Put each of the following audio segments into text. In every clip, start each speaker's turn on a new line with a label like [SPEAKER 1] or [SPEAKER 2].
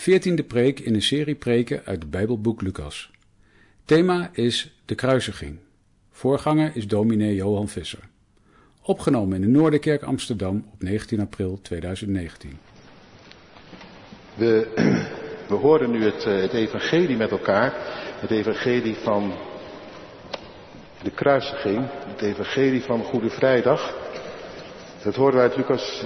[SPEAKER 1] veertiende preek in een serie preken uit het Bijbelboek Lucas. Thema is de kruisiging. Voorganger is dominee Johan Visser. Opgenomen in de Noorderkerk Amsterdam op 19 april 2019.
[SPEAKER 2] We, we horen nu het, eh, het evangelie met elkaar. Het evangelie van de kruisiging. Het evangelie van Goede Vrijdag. Dat horen we uit Lucas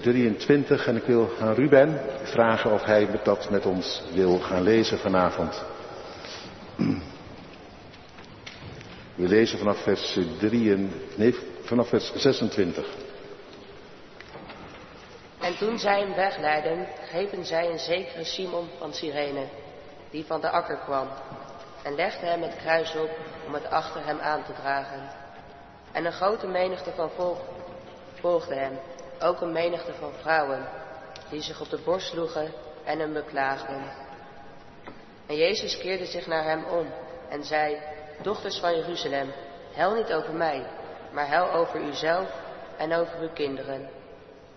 [SPEAKER 2] 23 en ik wil aan Ruben vragen of hij dat met ons wil gaan lezen vanavond. We lezen vanaf vers 3 en, nee, vanaf vers 26.
[SPEAKER 3] En toen zij hem wegleidden, grepen zij een zekere Simon van Cyrene, die van de akker kwam, en legden hem het kruis op om het achter hem aan te dragen. En een grote menigte van volk volgde hem, ook een menigte van vrouwen, die zich op de borst sloegen en hem beklaagden. En Jezus keerde zich naar hem om en zei, dochters van Jeruzalem, hel niet over mij, maar hel over uzelf en over uw kinderen.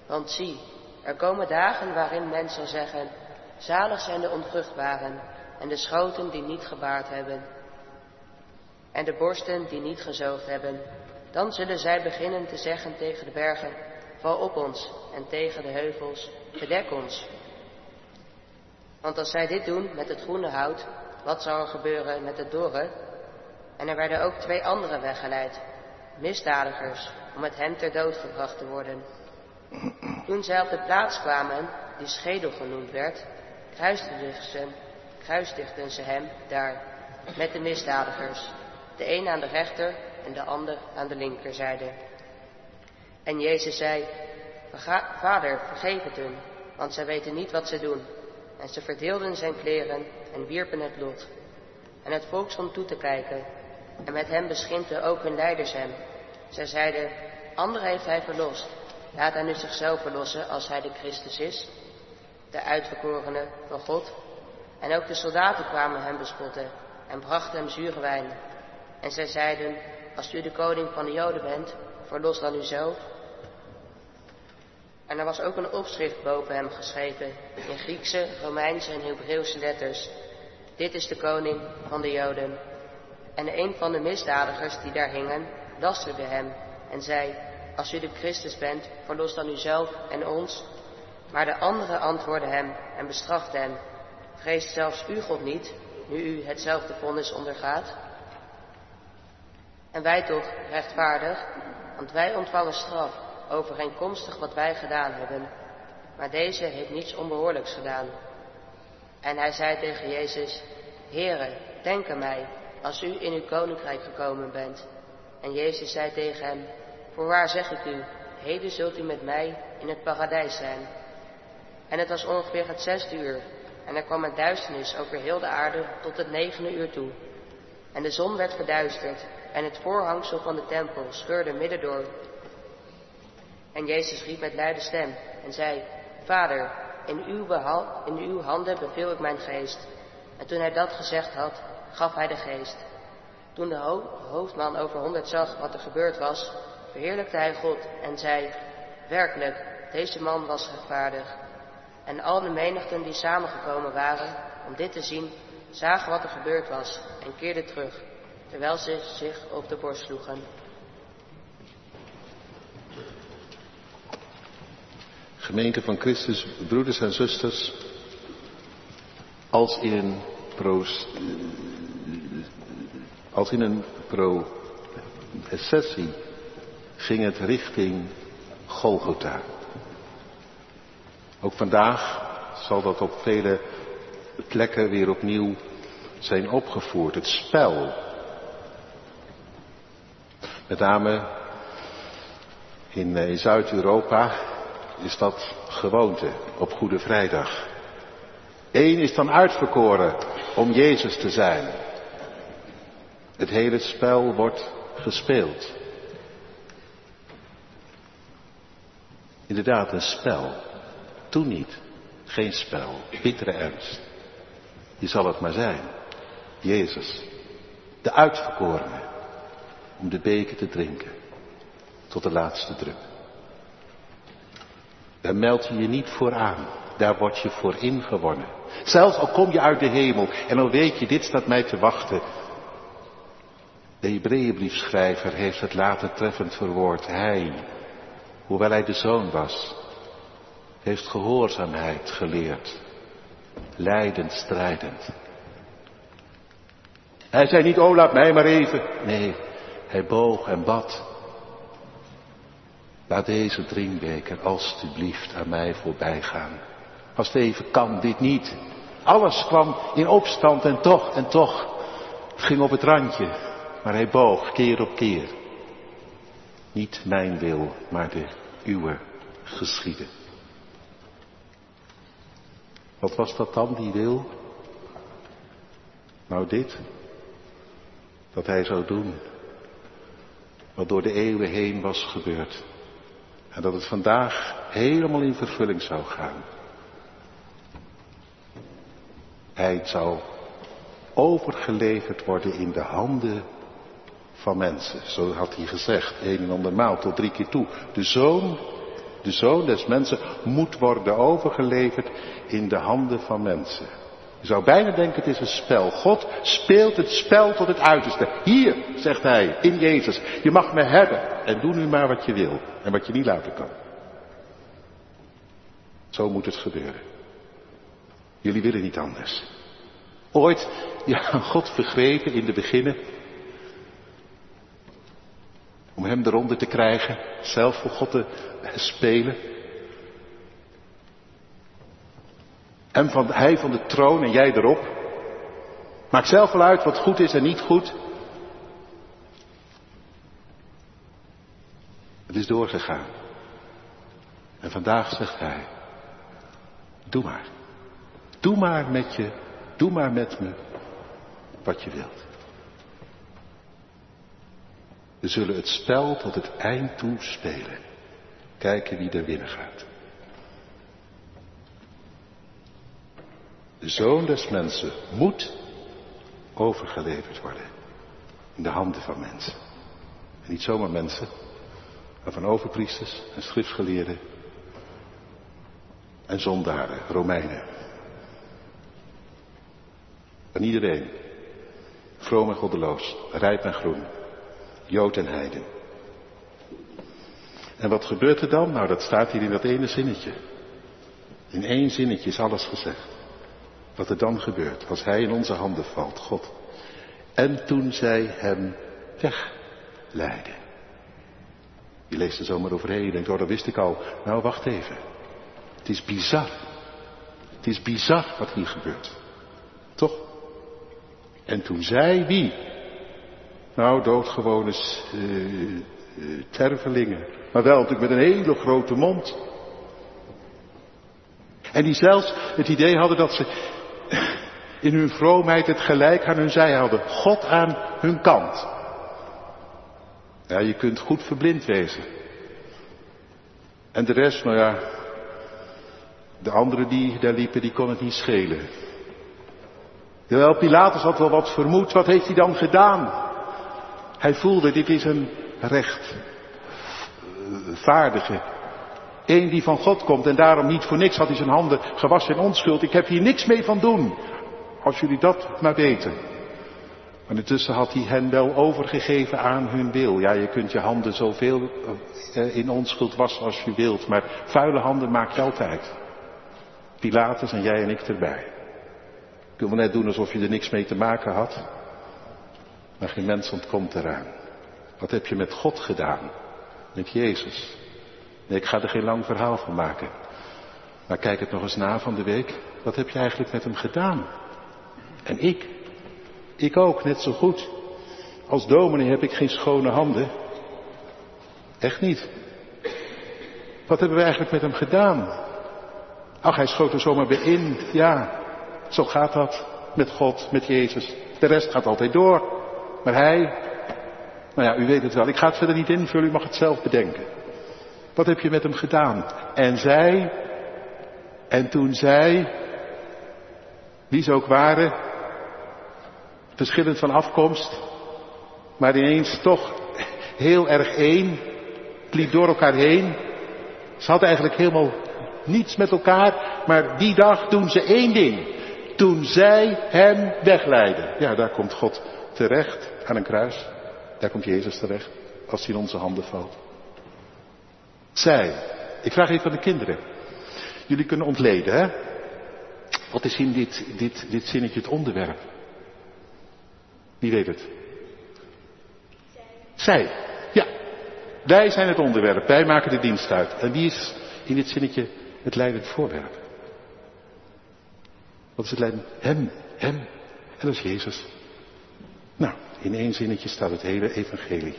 [SPEAKER 3] Want zie, er komen dagen waarin men zal zeggen, zalig zijn de onvruchtbaren en de schoten die niet gebaard hebben en de borsten die niet gezoogd hebben. Dan zullen zij beginnen te zeggen tegen de bergen, val op ons, en tegen de heuvels, bedek ons. Want als zij dit doen met het groene hout, wat zal er gebeuren met het dorre? En er werden ook twee anderen weggeleid, misdadigers, om met hen ter dood gebracht te worden. Toen zij op de plaats kwamen, die schedel genoemd werd, kruisdigden ze, kruisdigden ze hem daar met de misdadigers, de een aan de rechter en de ander aan de linkerzijde. En Jezus zei, Vader, vergeef het hun, want zij weten niet wat ze doen. En ze verdeelden zijn kleren en wierpen het lot. En het volk stond toe te kijken. En met hem beschimpten ook hun leiders hem. Zij zeiden, anderen heeft hij verlost. Laat hij nu zichzelf verlossen als hij de Christus is, de uitverkorene van God. En ook de soldaten kwamen hem bespotten en brachten hem zure wijn. En zij zeiden, als u de koning van de Joden bent, verlos dan uzelf. En er was ook een opschrift boven hem geschreven, in Griekse, Romeinse en Hebreeuwse letters. Dit is de koning van de Joden. En een van de misdadigers die daar hingen, lasterde hem en zei, als u de Christus bent, verlos dan uzelf en ons. Maar de andere antwoordde hem en bestrafte hem, vreest zelfs u God niet, nu u hetzelfde vonnis ondergaat? En wij toch rechtvaardig, want wij ontvangen straf overeenkomstig wat wij gedaan hebben. Maar deze heeft niets onbehoorlijks gedaan. En hij zei tegen Jezus, Heere, denk aan mij, als u in uw koninkrijk gekomen bent. En Jezus zei tegen hem, Voorwaar zeg ik u, heden zult u met mij in het paradijs zijn. En het was ongeveer het zesde uur, en er kwam een duisternis over heel de aarde tot het negende uur toe. En de zon werd verduisterd, en het voorhangsel van de tempel scheurde midden door. En Jezus riep met luide stem en zei, Vader, in uw, in uw handen beveel ik mijn geest. En toen hij dat gezegd had, gaf hij de geest. Toen de hoofdman over honderd zag wat er gebeurd was, verheerlijkte hij God en zei, werkelijk, deze man was rechtvaardig. En al de menigten die samengekomen waren om dit te zien, zagen wat er gebeurd was en keerden terug terwijl ze zich op de borst sloegen.
[SPEAKER 2] Gemeente van Christus, broeders en zusters, als in een proos, als in een processie ging het richting Golgotha. Ook vandaag zal dat op vele plekken weer opnieuw zijn opgevoerd. Het spel met name in, eh, in Zuid-Europa is dat gewoonte op Goede Vrijdag. Eén is dan uitverkoren om Jezus te zijn. Het hele spel wordt gespeeld. Inderdaad, een spel. Toen niet. Geen spel. Bittere ernst. Je zal het maar zijn. Jezus. De uitverkorene om de beker te drinken tot de laatste drup. Daar meld je je niet voor aan daar word je voor ingewonnen. Zelfs al kom je uit de hemel en al weet je, dit staat mij te wachten. De Hebreeënbriefschrijver heeft het later treffend verwoord. Hij, hoewel hij de zoon was, heeft gehoorzaamheid geleerd. Leidend, strijdend. Hij zei niet, oh laat mij maar even. Nee, hij boog en bad. Laat deze drinkbeker alstublieft aan mij voorbij gaan. Als het even kan, dit niet. Alles kwam in opstand en toch, en toch. Het ging op het randje, maar hij boog keer op keer. Niet mijn wil, maar de uwe geschieden. Wat was dat dan, die wil? Nou dit, dat hij zou doen wat door de eeuwen heen was gebeurd. En dat het vandaag helemaal in vervulling zou gaan. Hij zou overgeleverd worden in de handen van mensen. Zo had hij gezegd, een en andermaal, tot drie keer toe. De zoon, de zoon des mensen moet worden overgeleverd in de handen van mensen. Je zou bijna denken het is een spel. God speelt het spel tot het uiterste. Hier, zegt hij, in Jezus. Je mag me hebben en doe nu maar wat je wil en wat je niet laten kan. Zo moet het gebeuren. Jullie willen niet anders. Ooit, ja, God vergrepen in de beginnen. Om hem eronder te krijgen, zelf voor God te spelen. En van, hij van de troon en jij erop. Maak zelf wel uit wat goed is en niet goed. Het is doorgegaan. En vandaag zegt hij, doe maar. Doe maar met je, doe maar met me wat je wilt. We zullen het spel tot het eind toe spelen. Kijken wie er winnen gaat. De zoon des mensen moet overgeleverd worden in de handen van mensen. En niet zomaar mensen, maar van overpriesters en schriftgeleerden en zondaren, Romeinen. Van iedereen, vroom en goddeloos, rijp en groen, Jood en heiden. En wat gebeurt er dan? Nou, dat staat hier in dat ene zinnetje. In één zinnetje is alles gezegd. Wat er dan gebeurt als hij in onze handen valt, God. En toen zij hem wegleiden. Je leest er zomaar overheen. Je denkt, oh dat wist ik al. Nou, wacht even. Het is bizar. Het is bizar wat hier gebeurt. Toch? En toen zij wie? Nou, doodgewone uh, tervelingen. Maar wel natuurlijk met een hele grote mond. En die zelfs het idee hadden dat ze in hun vroomheid het gelijk aan hun zij hadden. God aan hun kant. Ja, je kunt goed verblind wezen. En de rest, nou ja, de anderen die daar liepen, die kon het niet schelen. Terwijl Pilatus had wel wat vermoed, wat heeft hij dan gedaan? Hij voelde, dit is een rechtvaardige. Eén die van God komt en daarom niet voor niks had hij zijn handen gewassen in onschuld. Ik heb hier niks mee van doen. Als jullie dat maar weten. Maar intussen had hij hen wel overgegeven aan hun wil. Ja, je kunt je handen zoveel eh, in onschuld wassen als je wilt, maar vuile handen maak je altijd. Pilatus en jij en ik erbij. Ik wil net doen alsof je er niks mee te maken had. Maar geen mens ontkomt eraan. Wat heb je met God gedaan? Met Jezus? Nee, ik ga er geen lang verhaal van maken. Maar kijk het nog eens na van de week. Wat heb je eigenlijk met hem gedaan? En ik? Ik ook, net zo goed. Als dominee heb ik geen schone handen. Echt niet. Wat hebben we eigenlijk met hem gedaan? Ach, hij schoot er zomaar weer in. Ja, zo gaat dat. Met God, met Jezus. De rest gaat altijd door. Maar hij, nou ja, u weet het wel. Ik ga het verder niet invullen, u mag het zelf bedenken. Wat heb je met hem gedaan? En zij, en toen zij, wie ze ook waren, verschillend van afkomst, maar ineens toch heel erg één, het liep door elkaar heen. Ze hadden eigenlijk helemaal niets met elkaar, maar die dag doen ze één ding. Toen zij hem wegleiden. Ja, daar komt God terecht aan een kruis. Daar komt Jezus terecht als hij in onze handen valt. Zij. Ik vraag even aan de kinderen. Jullie kunnen ontleden, hè? Wat is in dit, dit, dit zinnetje het onderwerp? Wie weet het? Zij. Ja. Wij zijn het onderwerp. Wij maken de dienst uit. En wie is in dit zinnetje het leidend voorwerp? Wat is het leidend? Hem. Hem. En dat is Jezus. Nou, in één zinnetje staat het hele evangelie.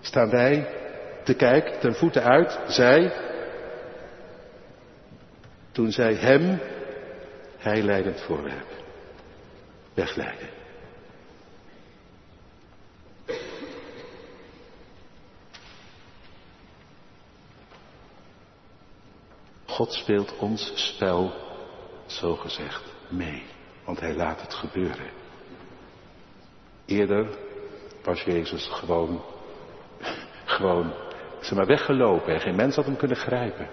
[SPEAKER 2] Staan wij te kijken, ten voeten uit, zij, toen zij hem, hij leidend voorwerp, wegleiden. God speelt ons spel, zo gezegd, mee, want hij laat het gebeuren. Eerder was Jezus gewoon, gewoon, ze maar weggelopen en geen mens had hem kunnen grijpen.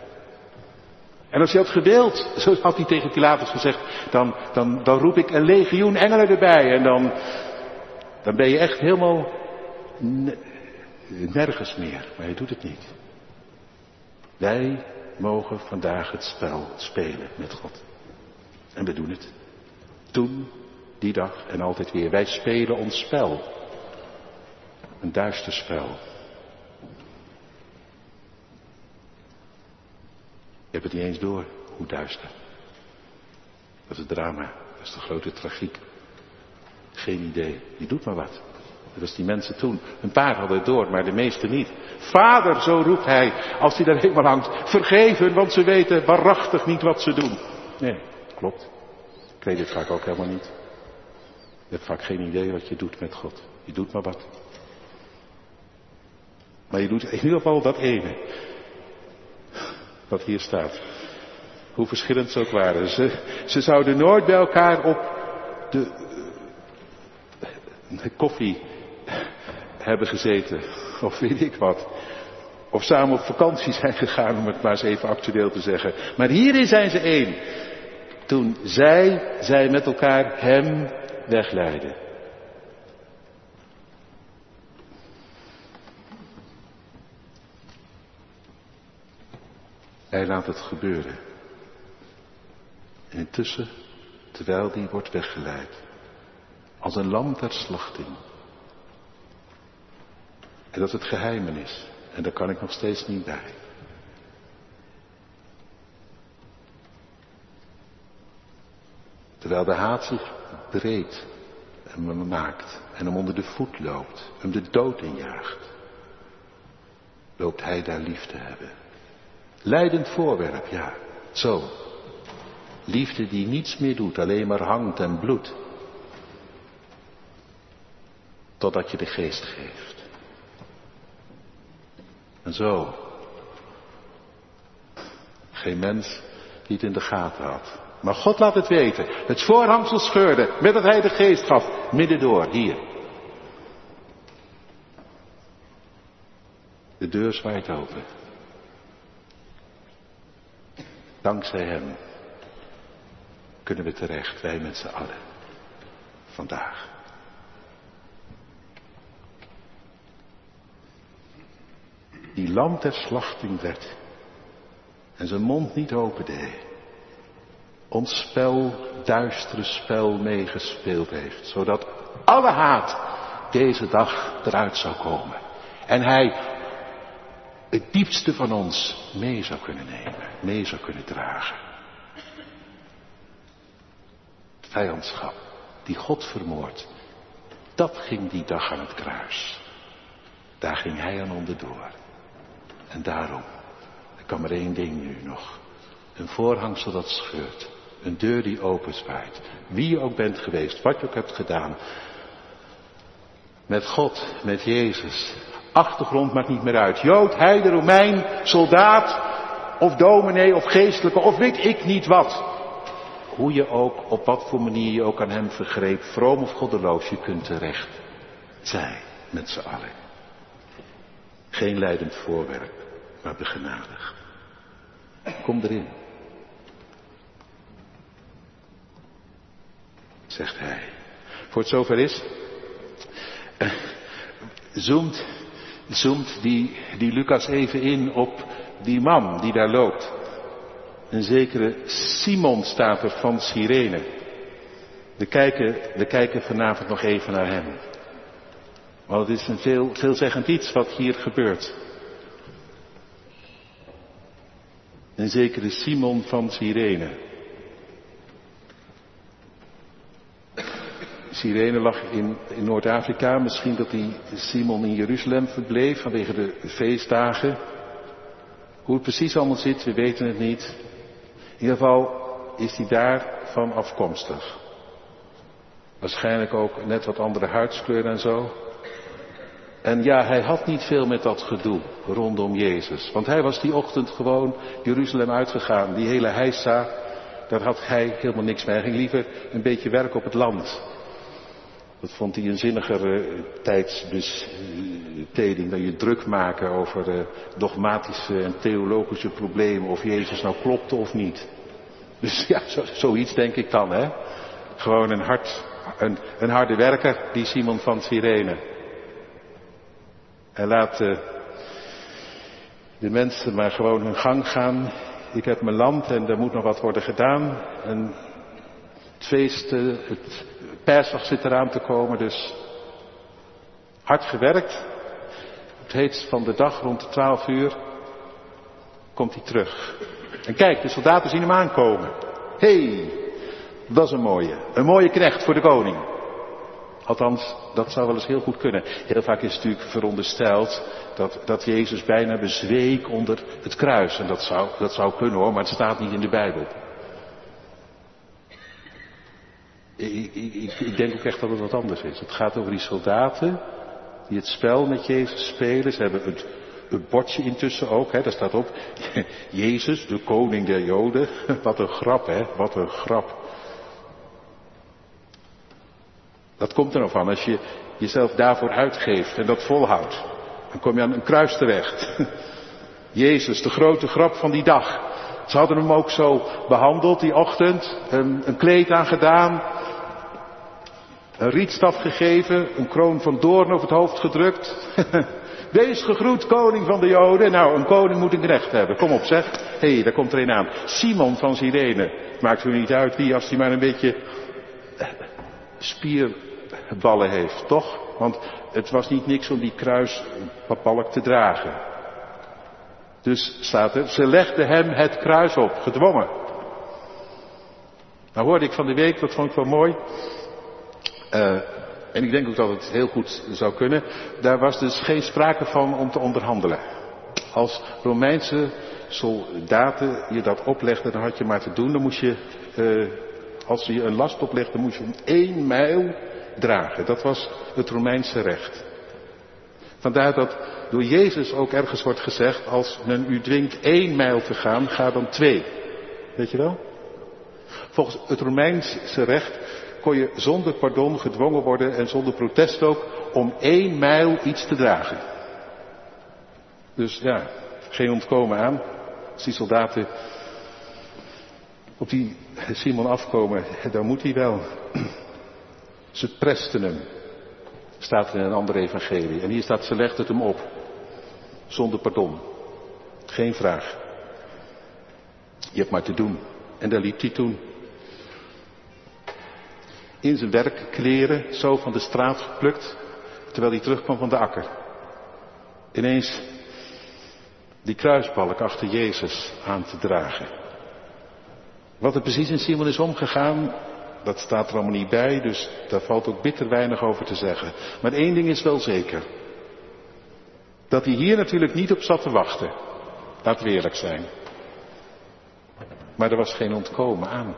[SPEAKER 2] En als hij had gewild, zo had hij tegen Pilatus gezegd, dan, dan, dan roep ik een legioen engelen erbij en dan, dan ben je echt helemaal nergens meer. Maar hij doet het niet. Wij mogen vandaag het spel spelen met God. En we doen het. Toen, die dag en altijd weer. Wij spelen ons spel. Een duister spel. Je hebt het niet eens door hoe duister. Dat is het drama. Dat is de grote tragiek. Geen idee. Je doet maar wat. Was die mensen toen. Een paar hadden het door, maar de meesten niet. Vader, zo roept hij, als hij daar helemaal hangt. Vergeven, want ze weten waarachtig niet wat ze doen. Nee, klopt. Ik weet het vaak ook helemaal niet. Je hebt vaak geen idee wat je doet met God. Je doet maar wat. Maar je doet in ieder geval dat ene. Wat hier staat. Hoe verschillend ze ook waren. Ze, ze zouden nooit bij elkaar op de, de koffie hebben gezeten. Of weet ik wat. Of samen op vakantie zijn gegaan, om het maar eens even actueel te zeggen. Maar hierin zijn ze één. Toen zij, zij met elkaar hem wegleiden. Hij laat het gebeuren. En intussen, terwijl die wordt weggeleid, als een lam ter slachting. En dat het geheimen is. En daar kan ik nog steeds niet bij. Terwijl de haat zich breed en maakt en hem onder de voet loopt, hem de dood injaagt, loopt hij daar lief te hebben. Leidend voorwerp, ja, zo. Liefde die niets meer doet, alleen maar hangt en bloedt. Totdat je de geest geeft. En zo. Geen mens die het in de gaten had. Maar God laat het weten. Het voorhangsel scheurde met dat hij de geest gaf. Midden door, hier. De deur zwaait open. Dankzij hem kunnen we terecht, wij met z'n allen. Vandaag. Die lam ter slachting werd. En zijn mond niet opende. Ons spel, duistere spel meegespeeld heeft. Zodat alle haat deze dag eruit zou komen. En hij het diepste van ons mee zou kunnen nemen, mee zou kunnen dragen. Vijandschap, die God vermoordt, dat ging die dag aan het kruis. Daar ging hij aan onderdoor. En daarom, er kan maar één ding nu nog. Een voorhangsel dat scheurt. Een deur die openzwaait. Wie je ook bent geweest, wat je ook hebt gedaan. Met God, met Jezus, Achtergrond maakt niet meer uit. Jood, heide, Romein, soldaat of dominee of geestelijke of weet ik niet wat. Hoe je ook, op wat voor manier je ook aan hem vergreep, vroom of goddeloos, je kunt terecht. Zij, met z'n allen. Geen leidend voorwerp, maar begenadigd. kom erin. Zegt hij. Voor het zover is, uh, zoomt, zoomt die, die Lucas even in op die man die daar loopt. Een zekere Simon staat er van Cyrene. We kijken, we kijken vanavond nog even naar hem. Want het is een veel, veelzeggend iets wat hier gebeurt. Een zekere Simon van Cyrene. Cyrene lag in, in Noord-Afrika. Misschien dat die Simon in Jeruzalem verbleef vanwege de feestdagen. Hoe het precies allemaal zit, we weten het niet. In ieder geval is hij daarvan afkomstig. Waarschijnlijk ook net wat andere huidskleur en zo. En ja, hij had niet veel met dat gedoe rondom Jezus. Want hij was die ochtend gewoon Jeruzalem uitgegaan. Die hele heisa, daar had hij helemaal niks mee. Hij ging liever een beetje werken op het land. Dat vond hij een zinniger uh, tijdsbesteding dan je druk maken over uh, dogmatische en theologische problemen. Of Jezus nou klopte of niet. Dus ja, zo, zoiets denk ik dan, hè. Gewoon een, hard, een, een harde werker, die Simon van Cyrene. Hij laat de mensen maar gewoon hun gang gaan. Ik heb mijn land en er moet nog wat worden gedaan. En het feest, uh, het persdag zit eraan te komen, dus hard gewerkt. Het heetst van de dag rond de twaalf uur komt hij terug. En kijk, de soldaten zien hem aankomen. Hey, dat is een mooie. Een mooie knecht voor de koning. Althans, dat zou wel eens heel goed kunnen. Heel vaak is natuurlijk verondersteld dat, dat Jezus bijna bezweek onder het kruis. En dat zou, dat zou kunnen hoor, maar het staat niet in de Bijbel. Ik, ik, ik, ik denk ook echt dat het wat anders is. Het gaat over die soldaten die het spel met Jezus spelen. Ze hebben het, het bordje intussen ook, hè, daar staat op. Jezus, de koning der Joden. Wat een grap, hè? Wat een grap. Dat komt er nog van als je jezelf daarvoor uitgeeft en dat volhoudt. Dan kom je aan een kruis terecht. Jezus, de grote grap van die dag. Ze hadden hem ook zo behandeld die ochtend. Een, een kleed aangedaan. Een rietstaf gegeven. Een kroon van doorn over het hoofd gedrukt. Wees gegroet, koning van de Joden. Nou, een koning moet een knecht hebben. Kom op, zeg. Hé, hey, daar komt er een aan. Simon van Cyrene. Maakt u niet uit wie, als hij maar een beetje spierballen heeft, toch? Want het was niet niks om die kruisbalk te dragen. Dus staat er, ze legden hem het kruis op, gedwongen. Nou hoorde ik van de week, dat vond ik wel mooi. Uh, en ik denk ook dat het heel goed zou kunnen. Daar was dus geen sprake van om te onderhandelen. Als Romeinse soldaten je dat oplegden, dan had je maar te doen. Dan moest je uh, als je een last oplegde, moest je hem één mijl dragen. Dat was het Romeinse recht. Vandaar dat door Jezus ook ergens wordt gezegd, als men u dwingt één mijl te gaan, ga dan twee. Weet je wel? Volgens het Romeinse recht kon je zonder pardon gedwongen worden en zonder protest ook om één mijl iets te dragen. Dus ja, geen ontkomen aan. Als die soldaten op die Simon afkomen, dan moet hij wel. Ze presten hem, staat in een andere evangelie. En hier staat, ze legt het hem op, zonder pardon. Geen vraag. Je hebt maar te doen. En daar liep hij toen. In zijn werkkleren, zo van de straat geplukt, terwijl hij terugkwam van de akker. Ineens die kruisbalk achter Jezus aan te dragen. Wat er precies in Simon is omgegaan, dat staat er allemaal niet bij, dus daar valt ook bitter weinig over te zeggen. Maar één ding is wel zeker. Dat hij hier natuurlijk niet op zat te wachten. Laat we eerlijk zijn. Maar er was geen ontkomen aan.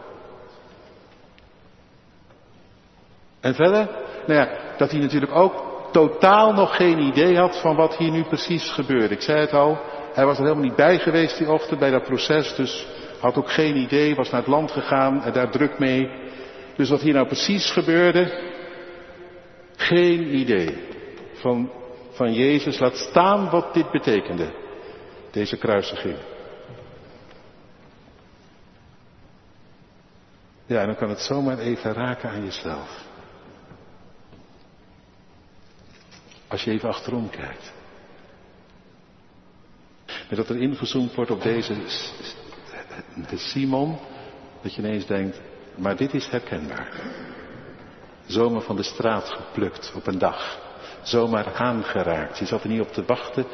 [SPEAKER 2] En verder, nou ja, dat hij natuurlijk ook totaal nog geen idee had van wat hier nu precies gebeurde. Ik zei het al, hij was er helemaal niet bij geweest die ochtend bij dat proces, dus had ook geen idee, was naar het land gegaan en daar druk mee. Dus wat hier nou precies gebeurde, geen idee van, van Jezus. Laat staan wat dit betekende, deze kruisiging. Ja, en dan kan het zomaar even raken aan jezelf. Als je even achterom kijkt. Met dat er ingezoomd wordt op deze Simon, dat je ineens denkt, maar dit is herkenbaar. Zomaar van de straat geplukt op een dag. Zomaar aangeraakt. Je zat er niet op te wachten,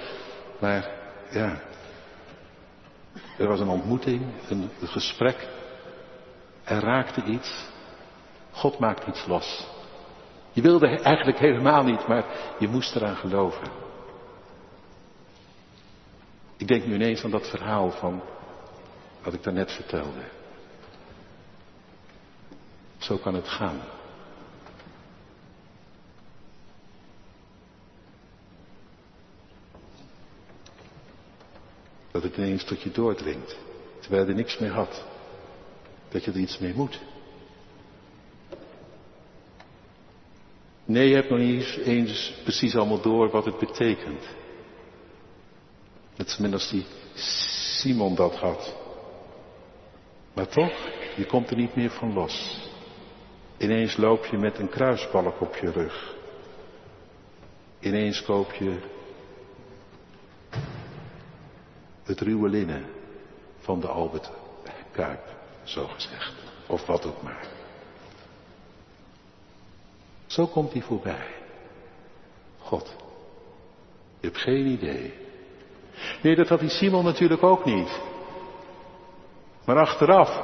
[SPEAKER 2] maar ja. Er was een ontmoeting, een, een gesprek. Er raakte iets. God maakt iets los. Je wilde eigenlijk helemaal niet, maar je moest eraan geloven. Ik denk nu ineens aan dat verhaal van wat ik daarnet vertelde. Zo kan het gaan. Dat het ineens tot je doordringt, terwijl je er niks meer had. Dat je er iets mee moet. Nee, je hebt nog niet eens precies allemaal door wat het betekent. Net als die Simon dat had. Maar toch, je komt er niet meer van los. Ineens loop je met een kruisbalk op je rug. Ineens koop je het ruwe linnen van de Albert Kuip, zo gezegd. Of wat ook maar. Zo komt hij voorbij. God. Je hebt geen idee. Nee, dat had die Simon natuurlijk ook niet. Maar achteraf,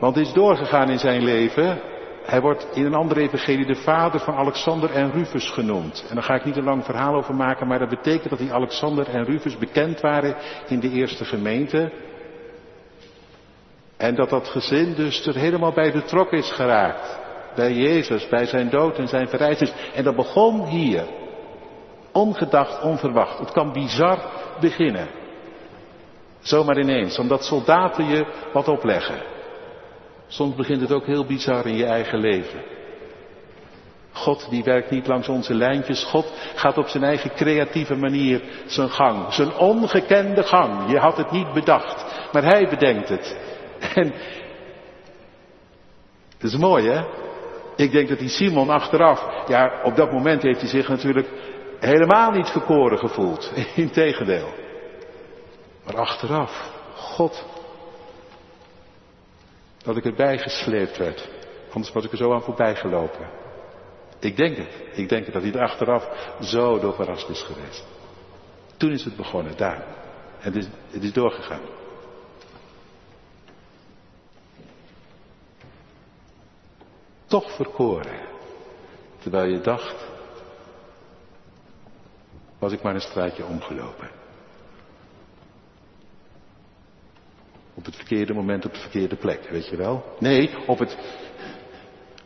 [SPEAKER 2] want het is doorgegaan in zijn leven. Hij wordt in een andere evangelie de vader van Alexander en Rufus genoemd. En daar ga ik niet een lang verhaal over maken, maar dat betekent dat die Alexander en Rufus bekend waren in de eerste gemeente. En dat dat gezin dus er helemaal bij betrokken is geraakt. Bij Jezus, bij zijn dood en zijn verrijzenis. En dat begon hier. Ongedacht, onverwacht. Het kan bizar beginnen. Zomaar ineens, omdat soldaten je wat opleggen. Soms begint het ook heel bizar in je eigen leven. God die werkt niet langs onze lijntjes. God gaat op zijn eigen creatieve manier zijn gang. Zijn ongekende gang. Je had het niet bedacht. Maar hij bedenkt het. En het is mooi hè. Ik denk dat die Simon achteraf, ja op dat moment heeft hij zich natuurlijk helemaal niet verkoren gevoeld. Integendeel. Maar achteraf, God, dat ik erbij gesleept werd. Anders was ik er zo aan voorbij gelopen. Ik denk het. Ik denk dat hij er achteraf zo door verrast is geweest. Toen is het begonnen, daar. En het is, het is doorgegaan. Toch verkoren. Terwijl je dacht, was ik maar een straatje omgelopen. Op het verkeerde moment op de verkeerde plek, weet je wel? Nee, op het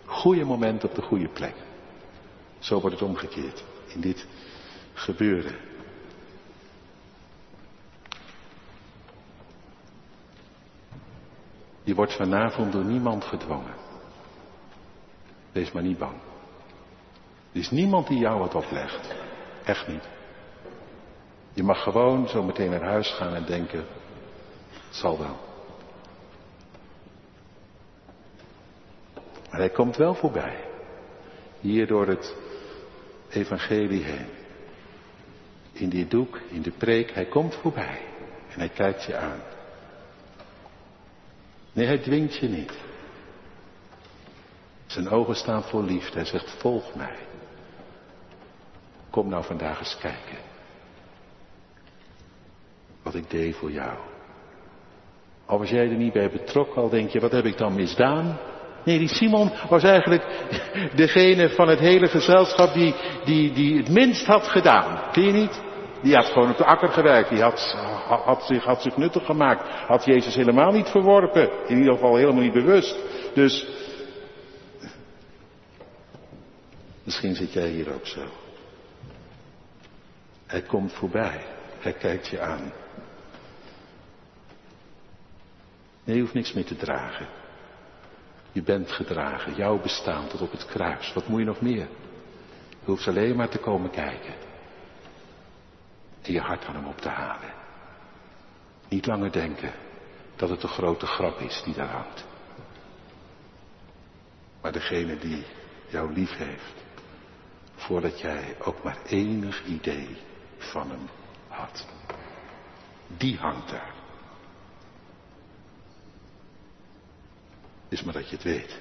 [SPEAKER 2] goede moment op de goede plek. Zo wordt het omgekeerd in dit gebeuren. Je wordt vanavond door niemand gedwongen. Wees maar niet bang. Er is niemand die jou wat oplegt. Echt niet. Je mag gewoon zo meteen naar huis gaan en denken, het zal wel. Maar hij komt wel voorbij. Hier door het evangelie heen. In die doek, in de preek, hij komt voorbij. En hij kijkt je aan. Nee, hij dwingt je niet. Zijn ogen staan vol liefde. Hij zegt, volg mij. Kom nou vandaag eens kijken. Wat ik deed voor jou. Al was jij er niet bij betrokken, al denk je, wat heb ik dan misdaan? Nee, die Simon was eigenlijk degene van het hele gezelschap die, die, die het minst had gedaan. Ken je niet? Die had gewoon op de akker gewerkt. Die had, had, zich, had zich nuttig gemaakt. Had Jezus helemaal niet verworpen. In ieder geval helemaal niet bewust. Dus misschien zit jij hier ook zo. Hij komt voorbij. Hij kijkt je aan. Nee, je hoeft niks meer te dragen. Je bent gedragen, jouw bestaan tot op het kruis. Wat moet je nog meer? Je hoeft alleen maar te komen kijken. En je hart aan hem op te halen. Niet langer denken dat het een grote grap is die daar hangt. maar degene die jou lief heeft, voordat jij ook maar enig idee van hem had. Die hangt daar. Is maar dat je het weet.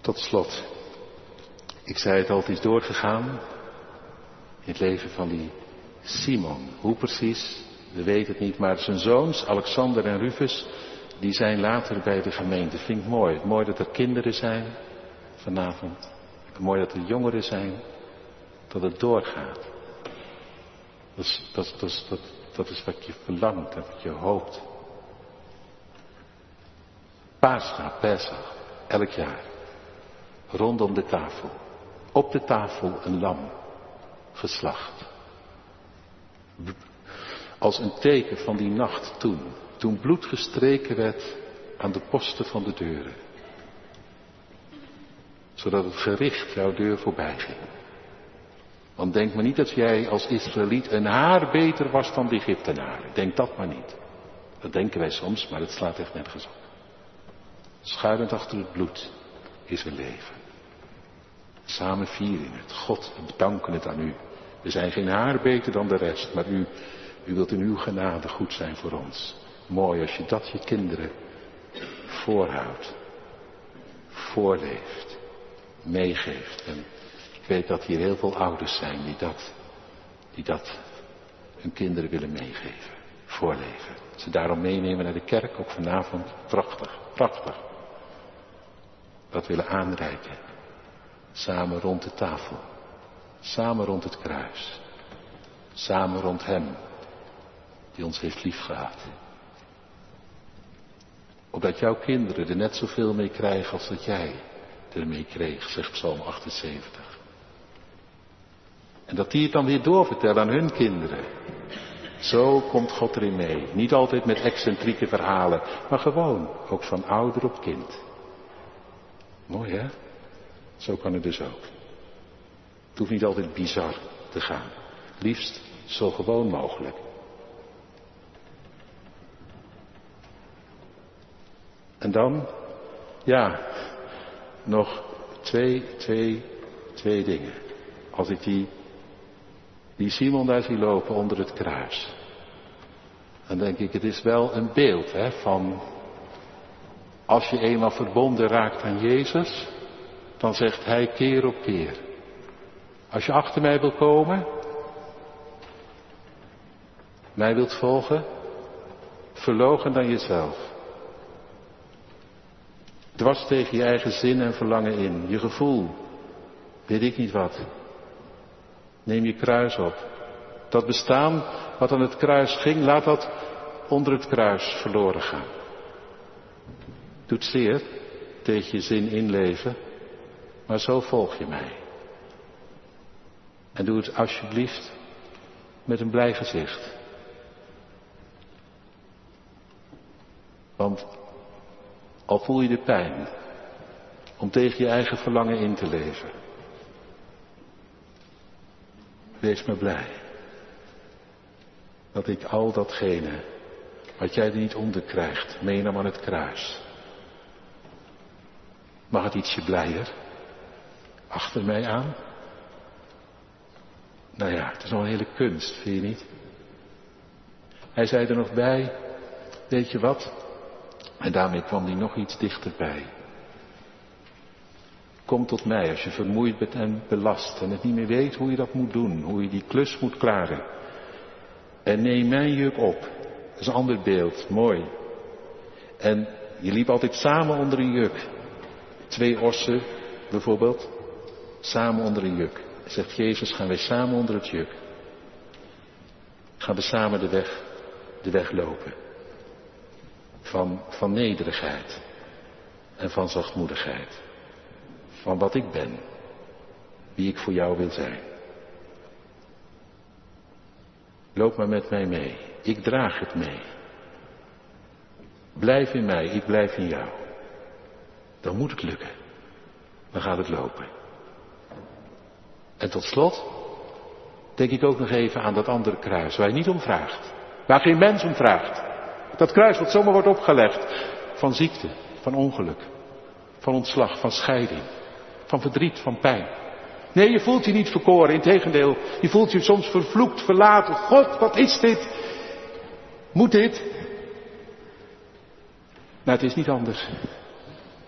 [SPEAKER 2] Tot slot. Ik zei het altijd is doorgegaan. In het leven van die Simon. Hoe precies? We weten het niet. Maar zijn zoons, Alexander en Rufus, die zijn later bij de gemeente. Vind ik mooi. Mooi dat er kinderen zijn vanavond. Mooi dat er jongeren zijn. Dat het doorgaat. Dat dat, dat, dat, dat is wat je verlangt en wat je hoopt. Pascha, Pesach, elk jaar. Rondom de tafel. Op de tafel een lam. Geslacht. Als een teken van die nacht toen. Toen bloed gestreken werd aan de posten van de deuren. Zodat het gericht jouw deur voorbij ging. Want denk maar niet dat jij als Israëliet een haar beter was dan de Egyptenaren. Denk dat maar niet. Dat denken wij soms, maar het slaat echt nergens op. Schuilend achter het bloed is een leven. Samen vieren het. God, we bedanken het aan u. We zijn geen haar beter dan de rest, maar u, u wilt in uw genade goed zijn voor ons. Mooi als je dat je kinderen voorhoudt, voorleeft, meegeeft. En ik weet dat hier heel veel ouders zijn die dat, die dat hun kinderen willen meegeven, voorleven. Ze daarom meenemen naar de kerk, ook vanavond. Prachtig, prachtig. Dat willen aanreiken. Samen rond de tafel. Samen rond het kruis. Samen rond Hem die ons heeft liefgehad. Opdat jouw kinderen er net zoveel mee krijgen als dat jij ermee kreeg, zegt Psalm 78. En dat die het dan weer doorvertellen aan hun kinderen. Zo komt God erin mee. Niet altijd met excentrieke verhalen, maar gewoon, ook van ouder op kind. Mooi hè? Zo kan het dus ook. Het hoeft niet altijd bizar te gaan. Liefst zo gewoon mogelijk. En dan, ja, nog twee, twee, twee dingen. Als ik die, die Simon daar zie lopen onder het kruis. Dan denk ik, het is wel een beeld hè, van als je eenmaal verbonden raakt aan Jezus, dan zegt Hij keer op keer. Als je achter mij wil komen, mij wilt volgen, verlogen dan jezelf. Dwars tegen je eigen zin en verlangen in, je gevoel, weet ik niet wat. Neem je kruis op. Dat bestaan wat aan het kruis ging, laat dat onder het kruis verloren gaan. Doet zeer tegen je zin inleven, maar zo volg je mij. En doe het alsjeblieft met een blij gezicht. Want al voel je de pijn om tegen je eigen verlangen in te leven. Wees maar blij dat ik al datgene wat jij er niet onder krijgt, meenam aan het kruis. Mag het ietsje blijer? Achter mij aan? Nou ja, het is wel een hele kunst, vind je niet? Hij zei er nog bij, weet je wat? En daarmee kwam hij nog iets dichterbij. Kom tot mij als je vermoeid bent en belast en het niet meer weet hoe je dat moet doen, hoe je die klus moet klaren. En neem mijn juk op. Dat is een ander beeld, mooi. En je liep altijd samen onder een juk. Twee ossen bijvoorbeeld, samen onder een juk. Zegt Jezus, gaan wij samen onder het juk. Gaan we samen de weg, de weg lopen van, van nederigheid en van zachtmoedigheid. Van wat ik ben, wie ik voor jou wil zijn. Loop maar met mij mee. Ik draag het mee. Blijf in mij, ik blijf in jou. Dan moet het lukken. Dan gaat het lopen. En tot slot denk ik ook nog even aan dat andere kruis waar je niet om vraagt. Waar geen mens om vraagt. Dat kruis wat zomaar wordt opgelegd van ziekte, van ongeluk, van ontslag, van scheiding, van verdriet, van pijn. Nee, je voelt je niet verkoren, integendeel. Je voelt je soms vervloekt, verlaten. God, wat is dit? Moet dit? Nou, het is niet anders.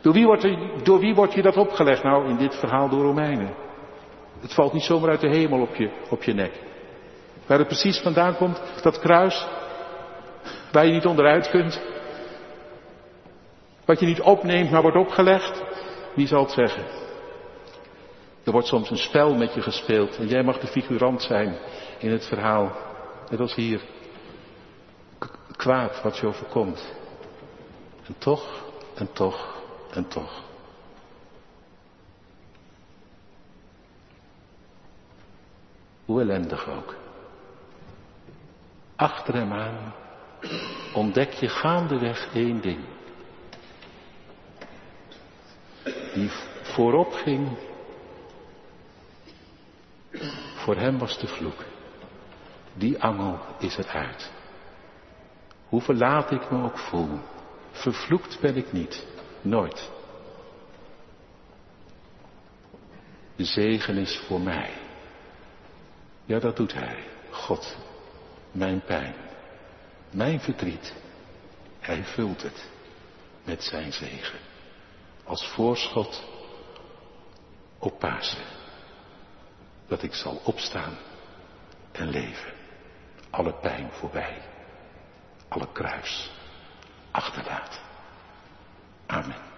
[SPEAKER 2] Door wie, wordt je dat opgelegd? Nou, in dit verhaal door Romeinen. Het valt niet zomaar uit de hemel op je, op je nek. Waar het precies vandaan komt, dat kruis, waar je niet onderuit kunt. Wat je niet opneemt, maar wordt opgelegd. Wie zal het zeggen? Er wordt soms een spel met je gespeeld en jij mag de figurant zijn in het verhaal. Net als hier. kwaad wat je overkomt. En toch, en toch, en toch. Hoe ellendig ook. Achter hem aan ontdek je gaandeweg één ding. Die voorop ging, voor hem was de vloek. Die angel is eruit. Hoe verlaat ik me ook voel, vervloekt ben ik niet, nooit. De zegen is voor mij. Ja, dat doet hij. God, mijn pijn, mijn verdriet. Hij vult het met zijn zegen. Als voorschot op Pasen. Dat ik zal opstaan en leven. Alle pijn voorbij. Alle kruis achterlaten. Amen.